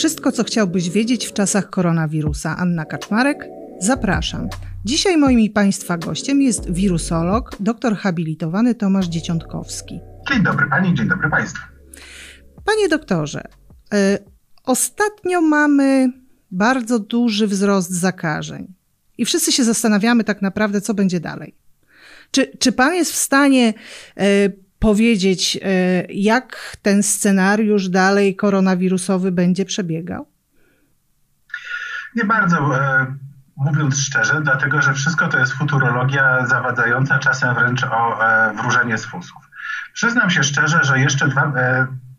Wszystko, co chciałbyś wiedzieć w czasach koronawirusa. Anna Kaczmarek, zapraszam. Dzisiaj moim i Państwa gościem jest wirusolog, doktor habilitowany Tomasz Dzieciątkowski. Dzień dobry Pani, dzień dobry Państwu. Panie doktorze, y, ostatnio mamy bardzo duży wzrost zakażeń i wszyscy się zastanawiamy tak naprawdę, co będzie dalej. Czy, czy Pan jest w stanie y, powiedzieć, e, jak ten scenariusz dalej koronawirusowy będzie przebiegał? Nie bardzo, e, mówiąc szczerze, dlatego że wszystko to jest futurologia zawadzająca, czasem wręcz o e, wróżenie z fusów. Przyznam się szczerze, że jeszcze dwa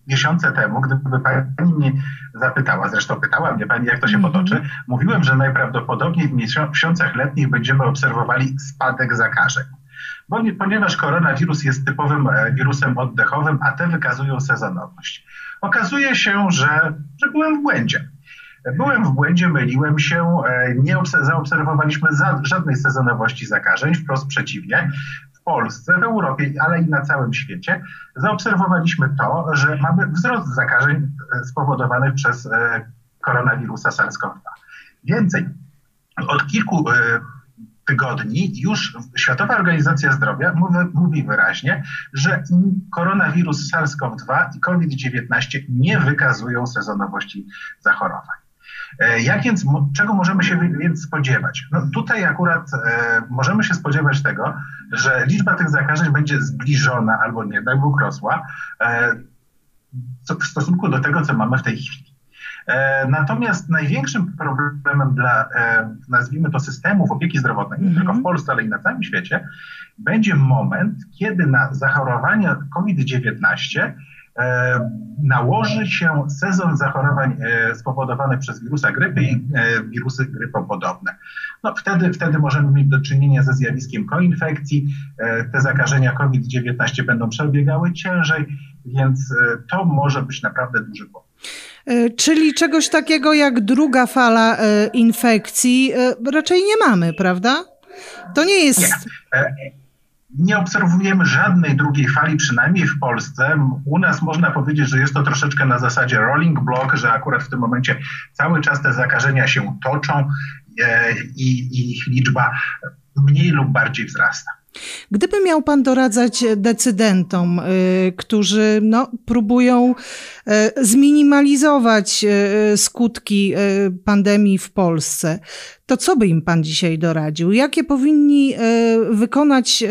miesiące temu, gdyby pani mnie zapytała, zresztą pytała mnie pani, jak to się mm -hmm. potoczy, mówiłem, że najprawdopodobniej w miesiącach letnich będziemy obserwowali spadek zakażeń bo nie, ponieważ koronawirus jest typowym e, wirusem oddechowym, a te wykazują sezonowość. Okazuje się, że, że byłem w błędzie. Byłem w błędzie, myliłem się, e, nie zaobserwowaliśmy żadnej sezonowości zakażeń, wprost przeciwnie. W Polsce, w Europie, ale i na całym świecie zaobserwowaliśmy to, że mamy wzrost zakażeń e, spowodowanych przez koronawirusa SARS-CoV-2. Więcej, od kilku tygodni już Światowa Organizacja Zdrowia mówi, wyraźnie, że koronawirus SARS-CoV-2 i COVID-19 nie wykazują sezonowości zachorowań. E, jak więc, czego możemy się więc spodziewać? No tutaj akurat e, możemy się spodziewać tego, że liczba tych zakażeń będzie zbliżona albo nie, Bóg rosła e, w stosunku do tego, co mamy w tej chwili. E, natomiast największym problemem dla, e, nazwijmy to, systemów opieki zdrowotnej, nie tylko w mhm. Polsce, ale i na całym świecie, będzie moment, kiedy na zachorowania COVID-19 e, nałoży się sezon zachorowań spowodowanych przez wirusa grypy i wirusy grypopodobne. No, wtedy, wtedy możemy mieć do czynienia ze zjawiskiem koinfekcji. Te zakażenia COVID-19 będą przebiegały ciężej, więc to może być naprawdę duży kłopot. E, czyli czegoś takiego jak druga fala e, infekcji e, raczej nie mamy, prawda? To nie jest. Nie. Nie obserwujemy żadnej drugiej fali, przynajmniej w Polsce. U nas można powiedzieć, że jest to troszeczkę na zasadzie rolling block, że akurat w tym momencie cały czas te zakażenia się toczą i, i ich liczba mniej lub bardziej wzrasta. Gdyby miał Pan doradzać decydentom, y, którzy no, próbują y, zminimalizować y, skutki pandemii w Polsce, to co by im Pan dzisiaj doradził? Jakie powinni wykonać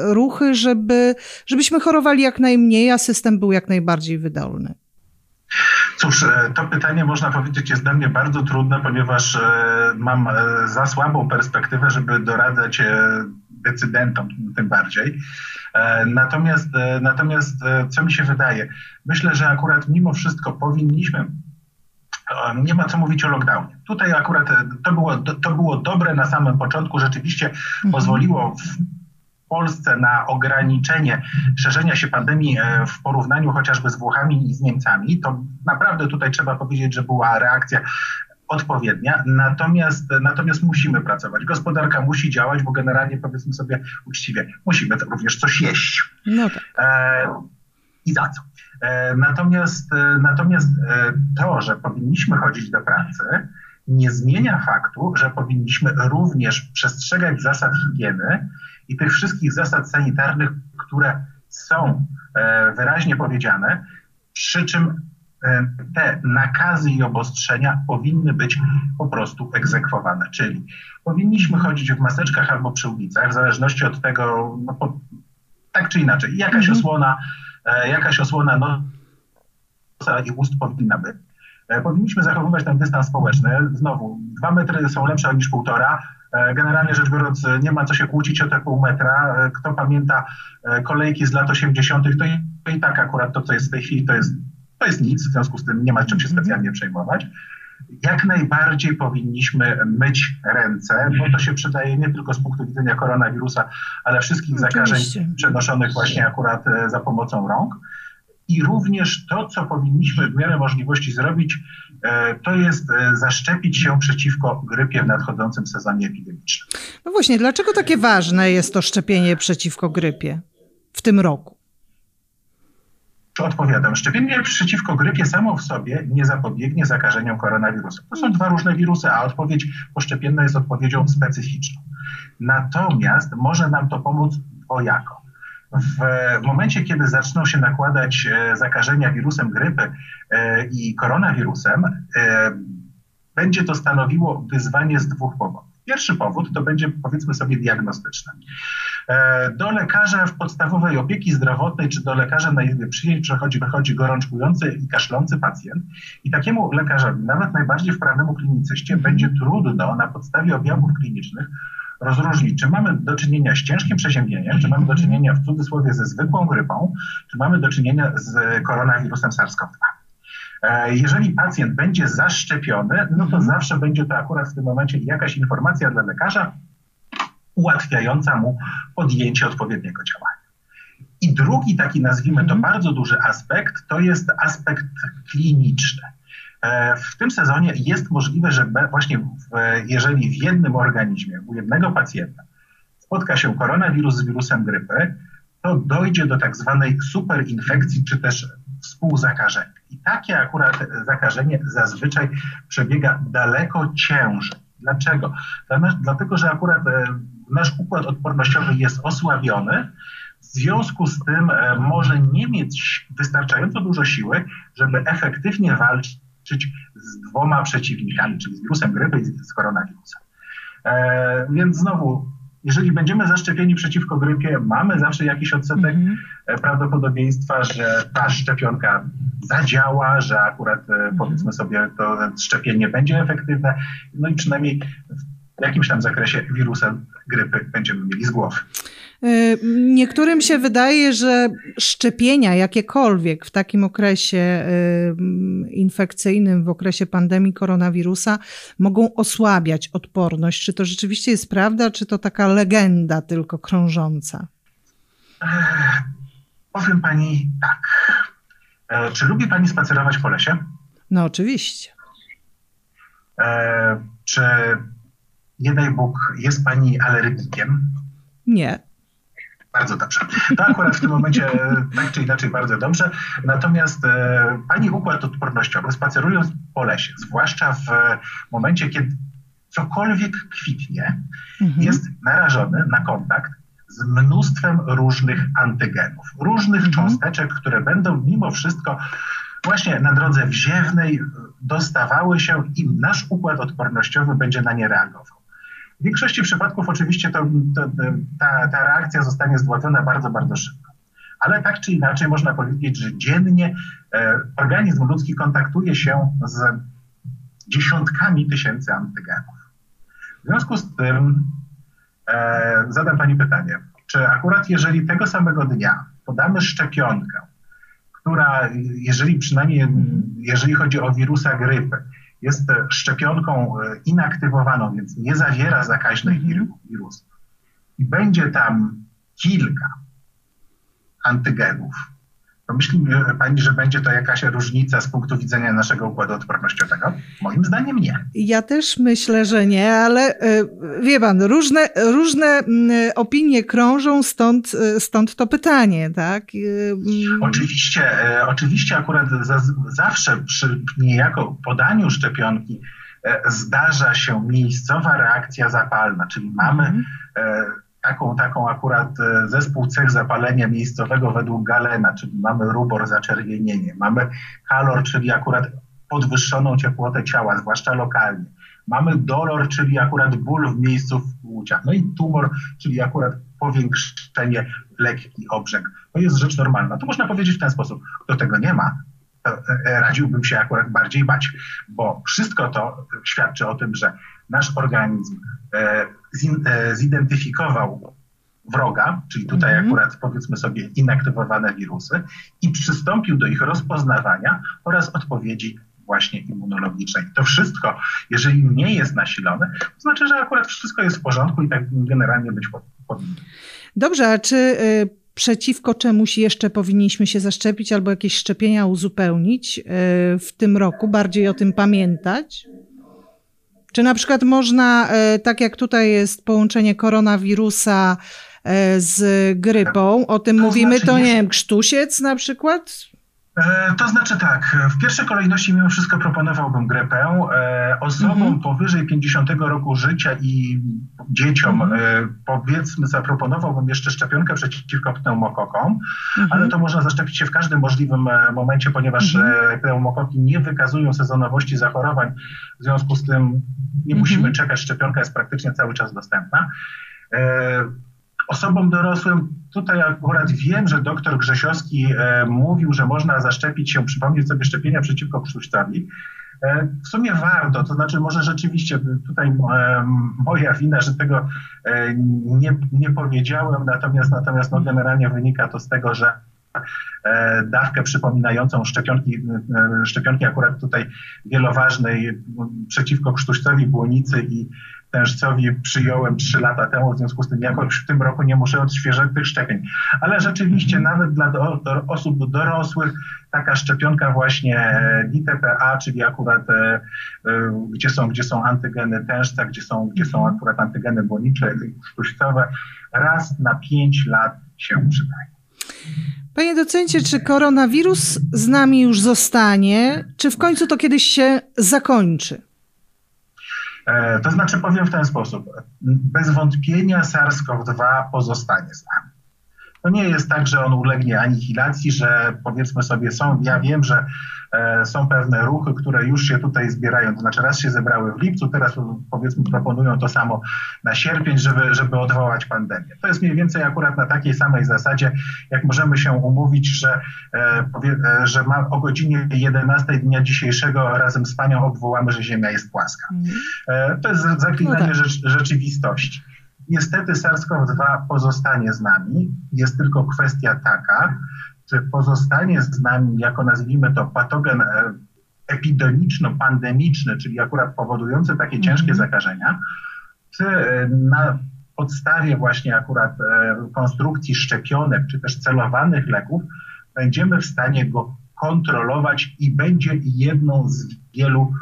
ruchy, żeby, żebyśmy chorowali jak najmniej, a system był jak najbardziej wydolny? Cóż, to pytanie można powiedzieć jest dla mnie bardzo trudne, ponieważ mam za słabą perspektywę, żeby doradzać decydentom tym bardziej. E, natomiast, e, natomiast e, co mi się wydaje? Myślę, że akurat mimo wszystko powinniśmy nie ma co mówić o lockdownie. Tutaj akurat to było, to było dobre na samym początku, rzeczywiście mhm. pozwoliło w Polsce na ograniczenie szerzenia się pandemii w porównaniu chociażby z Włochami i z Niemcami, to naprawdę tutaj trzeba powiedzieć, że była reakcja odpowiednia, natomiast, natomiast musimy pracować. Gospodarka musi działać, bo generalnie powiedzmy sobie uczciwie, musimy również coś jeść. No tak. E, I za co? E, natomiast, e, natomiast e, to, że powinniśmy chodzić do pracy, nie zmienia faktu, że powinniśmy również przestrzegać zasad higieny i tych wszystkich zasad sanitarnych, które są e, wyraźnie powiedziane, przy czym te nakazy i obostrzenia powinny być po prostu egzekwowane. Czyli powinniśmy chodzić w maseczkach albo przy ulicach, w zależności od tego, no, po, tak czy inaczej, jakaś mhm. osłona, e, jakaś osłona nosa i ust powinna być. E, powinniśmy zachowywać ten dystans społeczny. Znowu, dwa metry są lepsze niż półtora. Generalnie rzecz biorąc, nie ma co się kłócić o te pół metra. Kto pamięta kolejki z lat 80., to i, to i tak akurat to, co jest w tej chwili, to jest to jest nic, w związku z tym nie ma czym się mhm. specjalnie przejmować. Jak najbardziej powinniśmy myć ręce, bo to się przydaje nie tylko z punktu widzenia koronawirusa, ale wszystkich zakażeń przenoszonych właśnie akurat e, za pomocą rąk. I również to, co powinniśmy w miarę możliwości zrobić, e, to jest e, zaszczepić się przeciwko grypie w nadchodzącym sezonie epidemicznym. No właśnie, dlaczego takie ważne jest to szczepienie przeciwko grypie w tym roku? Odpowiadam? Szczepienie przeciwko grypie samo w sobie nie zapobiegnie zakażeniom koronawirusem. To są dwa różne wirusy, a odpowiedź poszczepienna jest odpowiedzią specyficzną. Natomiast może nam to pomóc dwojako. W momencie, kiedy zaczną się nakładać e, zakażenia wirusem grypy e, i koronawirusem, e, będzie to stanowiło wyzwanie z dwóch powodów. Pierwszy powód to będzie, powiedzmy sobie, diagnostyczny. Do lekarza w podstawowej opieki zdrowotnej czy do lekarza na izbie przyjęć przechodzi, przychodzi gorączkujący i kaszlący pacjent. I takiemu lekarzowi, nawet najbardziej wprawnemu klinicyście, będzie trudno na podstawie objawów klinicznych rozróżnić, czy mamy do czynienia z ciężkim przeziębieniem, czy mamy do czynienia w cudzysłowie ze zwykłą grypą, czy mamy do czynienia z koronawirusem SARS-CoV-2. E, jeżeli pacjent będzie zaszczepiony, no to zawsze będzie to akurat w tym momencie jakaś informacja dla lekarza ułatwiająca mu podjęcie odpowiedniego działania. I drugi taki, nazwijmy to mhm. bardzo duży aspekt, to jest aspekt kliniczny. E, w tym sezonie jest możliwe, że właśnie w, jeżeli w jednym organizmie, u jednego pacjenta spotka się koronawirus z wirusem grypy, to dojdzie do tak zwanej superinfekcji czy też współzakażenia. I takie akurat zakażenie zazwyczaj przebiega daleko ciężej. Dlaczego? Dlatego, że akurat e, nasz układ odpornościowy jest osłabiony, w związku z tym e, może nie mieć wystarczająco dużo siły, żeby efektywnie walczyć z dwoma przeciwnikami, czyli z wirusem grypy i z koronawirusem. E, więc znowu, jeżeli będziemy zaszczepieni przeciwko grypie, mamy zawsze jakiś odsetek mm -hmm. prawdopodobieństwa, że ta szczepionka zadziała, że akurat mm -hmm. powiedzmy sobie to szczepienie będzie efektywne, no i przynajmniej w jakimś tam zakresie wirusem grypy będziemy mieli z głowy. Y, niektórym się wydaje, że szczepienia jakiekolwiek w takim okresie y, infekcyjnym, w okresie pandemii koronawirusa, mogą osłabiać odporność. Czy to rzeczywiście jest prawda, czy to taka legenda tylko krążąca? Powiem pani tak. E, czy lubi pani spacerować po lesie? No, oczywiście. E, czy nie daj Bóg, jest pani alergikiem? Nie. Bardzo dobrze. To akurat w tym momencie tak czy inaczej bardzo dobrze. Natomiast e, pani układ odpornościowy spacerując po lesie, zwłaszcza w momencie, kiedy cokolwiek kwitnie, mhm. jest narażony na kontakt z mnóstwem różnych antygenów, różnych mhm. cząsteczek, które będą mimo wszystko właśnie na drodze wziewnej dostawały się i nasz układ odpornościowy będzie na nie reagował. W większości przypadków oczywiście to, to, ta, ta reakcja zostanie zdławiona bardzo, bardzo szybko. Ale tak czy inaczej można powiedzieć, że dziennie e, organizm ludzki kontaktuje się z dziesiątkami tysięcy antygenów. W związku z tym e, zadam Pani pytanie, czy akurat jeżeli tego samego dnia podamy szczepionkę, która, jeżeli przynajmniej jeżeli chodzi o wirusa grypy, jest szczepionką e, inaktywowaną, więc nie zawiera zakaźnych mhm. wirusów i będzie tam kilka antygenów, to myśli Pani, że będzie to jakaś różnica z punktu widzenia naszego układu odpornościowego? Moim zdaniem nie. Ja też myślę, że nie, ale e, wie Pan, różne, różne opinie krążą, stąd, e, stąd to pytanie, tak? Oczywiście, oczywiście akurat zawsze przy niejako podaniu szczepionki zdarza się miejscowa reakcja zapalna, czyli mamy mm taką, taką akurat e, zespół cech zapalenia miejscowego według Galena, czyli mamy rubor, zaczerwienienie, mamy kalor, czyli akurat podwyższoną ciepłotę ciała, zwłaszcza lokalnie. Mamy dolor, czyli akurat ból w miejscu w płciach. No i tumor, czyli akurat powiększenie, lekki obrzęk. To jest rzecz normalna. To można powiedzieć w ten sposób. Kto tego nie ma, e, radziłbym się akurat bardziej bać, bo wszystko to świadczy o tym, że nasz organizm e, E, zidentyfikował wroga, czyli tutaj mm -hmm. akurat powiedzmy sobie inaktywowane wirusy i przystąpił do ich rozpoznawania oraz odpowiedzi właśnie immunologicznej. To wszystko, jeżeli nie jest nasilone, to znaczy, że akurat wszystko jest w porządku i tak generalnie być powinno. Dobrze, a czy y, przeciwko czemuś jeszcze powinniśmy się zaszczepić albo jakieś szczepienia uzupełnić y, w tym roku, bardziej o tym pamiętać? Czy na przykład można, e, tak jak tutaj jest połączenie koronawirusa e, z grypą, o tym to mówimy, znaczy to nie wiem, krztusiec na przykład? E, to znaczy tak, w pierwszej kolejności mimo wszystko proponowałbym grepę. E, osobom mhm. powyżej 50 roku życia i dzieciom mhm. E, powiedzmy zaproponowałbym jeszcze szczepionkę przeciwko pneumokokom, mhm. ale to można zaszczepić się w każdym możliwym momencie, ponieważ mhm. pneumokoki nie wykazują sezonowości zachorowań, w związku z tym nie musimy czekać, szczepionka jest praktycznie cały czas dostępna. Osobom dorosłym, tutaj akurat wiem, że doktor Grzesiowski e, mówił, że można zaszczepić się, przypomnieć sobie szczepienia przeciwko krztuścowi. E, w sumie warto, to znaczy może rzeczywiście tutaj e, moja wina, że tego nie, nie powiedziałem, natomiast, natomiast no generalnie wynika to z tego, że dawkę przypominającą szczepionki, e, szczepionki akurat tutaj wieloważnej przeciwko krztuścowi, błonicy i tężcowi przyjąłem trzy lata temu, w związku z tym jakoś w tym roku nie muszę odświeżać tych szczepień. Ale rzeczywiście mhm. nawet dla do, do osób dorosłych taka szczepionka właśnie DTPA, czyli akurat e, e, gdzie, są, gdzie są antygeny tężca, gdzie są, gdzie są mhm. akurat antygeny błonicze, sztućcowe, raz na pięć lat się przydaje. Panie docencie, czy koronawirus z nami już zostanie, czy w końcu to kiedyś się zakończy? E, to znaczy powiem w ten sposób. Bez wątpienia SARS-CoV-2 pozostanie z nami. To nie jest tak, że on ulegnie anihilacji, że powiedzmy sobie są, ja wiem, że e, są pewne ruchy, które już się tutaj zbierają, to znaczy raz się zebrały w lipcu, teraz powiedzmy proponują to samo na sierpień, żeby, żeby odwołać pandemię. To jest mniej więcej akurat na takiej samej zasadzie, jak możemy się umówić, że, e, powie, e, że ma, o godzinie 11 dnia dzisiejszego razem z panią obwołamy, że Ziemia jest płaska. Mhm. E, to jest zaklinanie no tak. rzecz, rzeczywistości. Niestety SARS-CoV-2 pozostanie z nami. Jest tylko kwestia taka, czy pozostanie z nami jako nazwijmy to patogen e, epidemiczno-pandemiczny, czyli akurat powodujący takie mhm. ciężkie zakażenia, czy e, na podstawie właśnie akurat e, konstrukcji szczepionek, czy też celowanych leków, będziemy w stanie go kontrolować i będzie jedną z wielu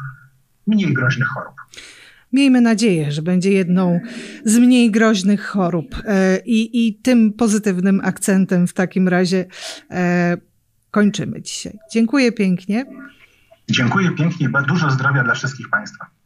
mniej groźnych chorób. Miejmy nadzieję, że będzie jedną z mniej groźnych chorób. E, I, i tym pozytywnym akcentem w takim razie e, kończymy dzisiaj. Dziękuję pięknie. Dziękuję pięknie. Dużo zdrowia dla wszystkich Państwa.